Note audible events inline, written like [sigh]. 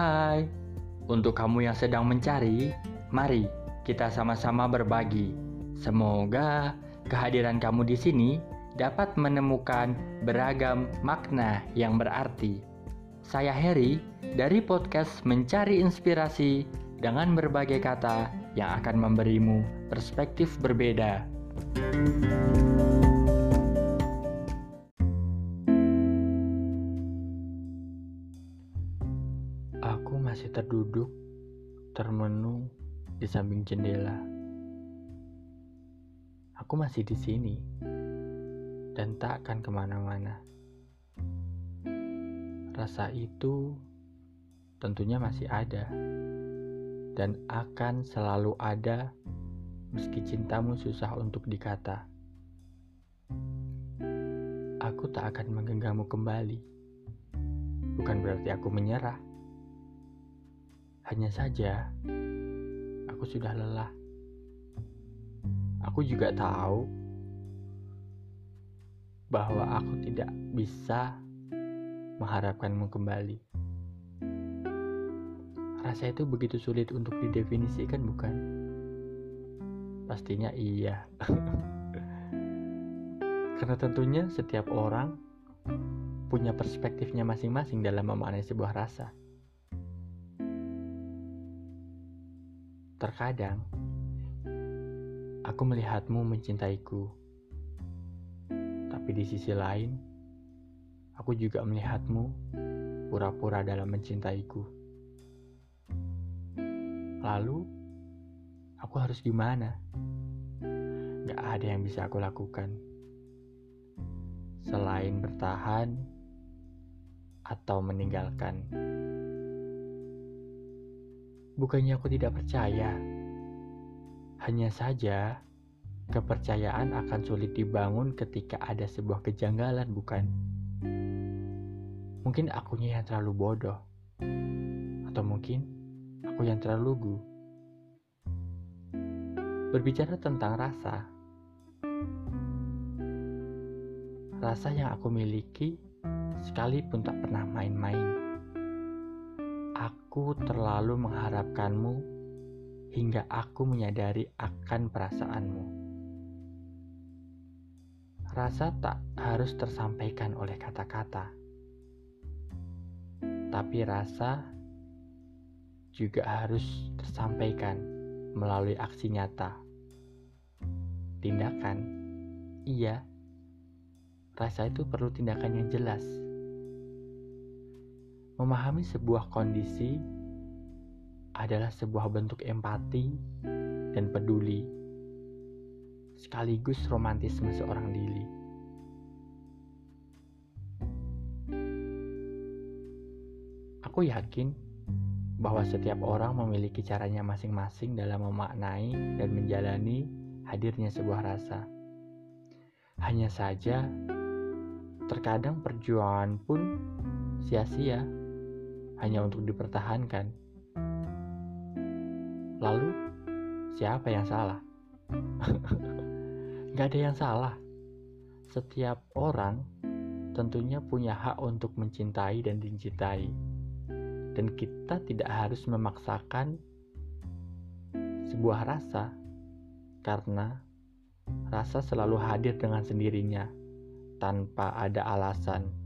Hai, untuk kamu yang sedang mencari, mari kita sama-sama berbagi. Semoga kehadiran kamu di sini dapat menemukan beragam makna yang berarti. Saya Harry dari podcast Mencari Inspirasi dengan berbagai kata yang akan memberimu perspektif berbeda. Aku masih terduduk, termenung di samping jendela. Aku masih di sini dan tak akan ke mana-mana. Rasa itu tentunya masih ada dan akan selalu ada meski cintamu susah untuk dikata. Aku tak akan menggenggammu kembali. Bukan berarti aku menyerah. Hanya saja, aku sudah lelah. Aku juga tahu bahwa aku tidak bisa mengharapkanmu kembali. Rasa itu begitu sulit untuk didefinisikan, bukan? Pastinya iya. [laughs] Karena tentunya setiap orang punya perspektifnya masing-masing dalam memaknai sebuah rasa. Terkadang, aku melihatmu mencintaiku. Tapi di sisi lain, aku juga melihatmu pura-pura dalam mencintaiku. Lalu, aku harus gimana? Gak ada yang bisa aku lakukan. Selain bertahan atau meninggalkan. Bukannya aku tidak percaya. Hanya saja, kepercayaan akan sulit dibangun ketika ada sebuah kejanggalan, bukan? Mungkin akunya yang terlalu bodoh. Atau mungkin aku yang terlalu lugu. Berbicara tentang rasa, rasa yang aku miliki sekalipun tak pernah main-main. Aku terlalu mengharapkanmu hingga aku menyadari akan perasaanmu. Rasa tak harus tersampaikan oleh kata-kata, tapi rasa juga harus tersampaikan melalui aksi nyata. Tindakan, iya, rasa itu perlu tindakan yang jelas. Memahami sebuah kondisi adalah sebuah bentuk empati dan peduli, sekaligus romantisme seorang diri. Aku yakin bahwa setiap orang memiliki caranya masing-masing dalam memaknai dan menjalani hadirnya sebuah rasa. Hanya saja, terkadang perjuangan pun sia-sia hanya untuk dipertahankan. Lalu, siapa yang salah? [laughs] Gak ada yang salah. Setiap orang tentunya punya hak untuk mencintai dan dicintai dan kita tidak harus memaksakan sebuah rasa karena rasa selalu hadir dengan sendirinya tanpa ada alasan.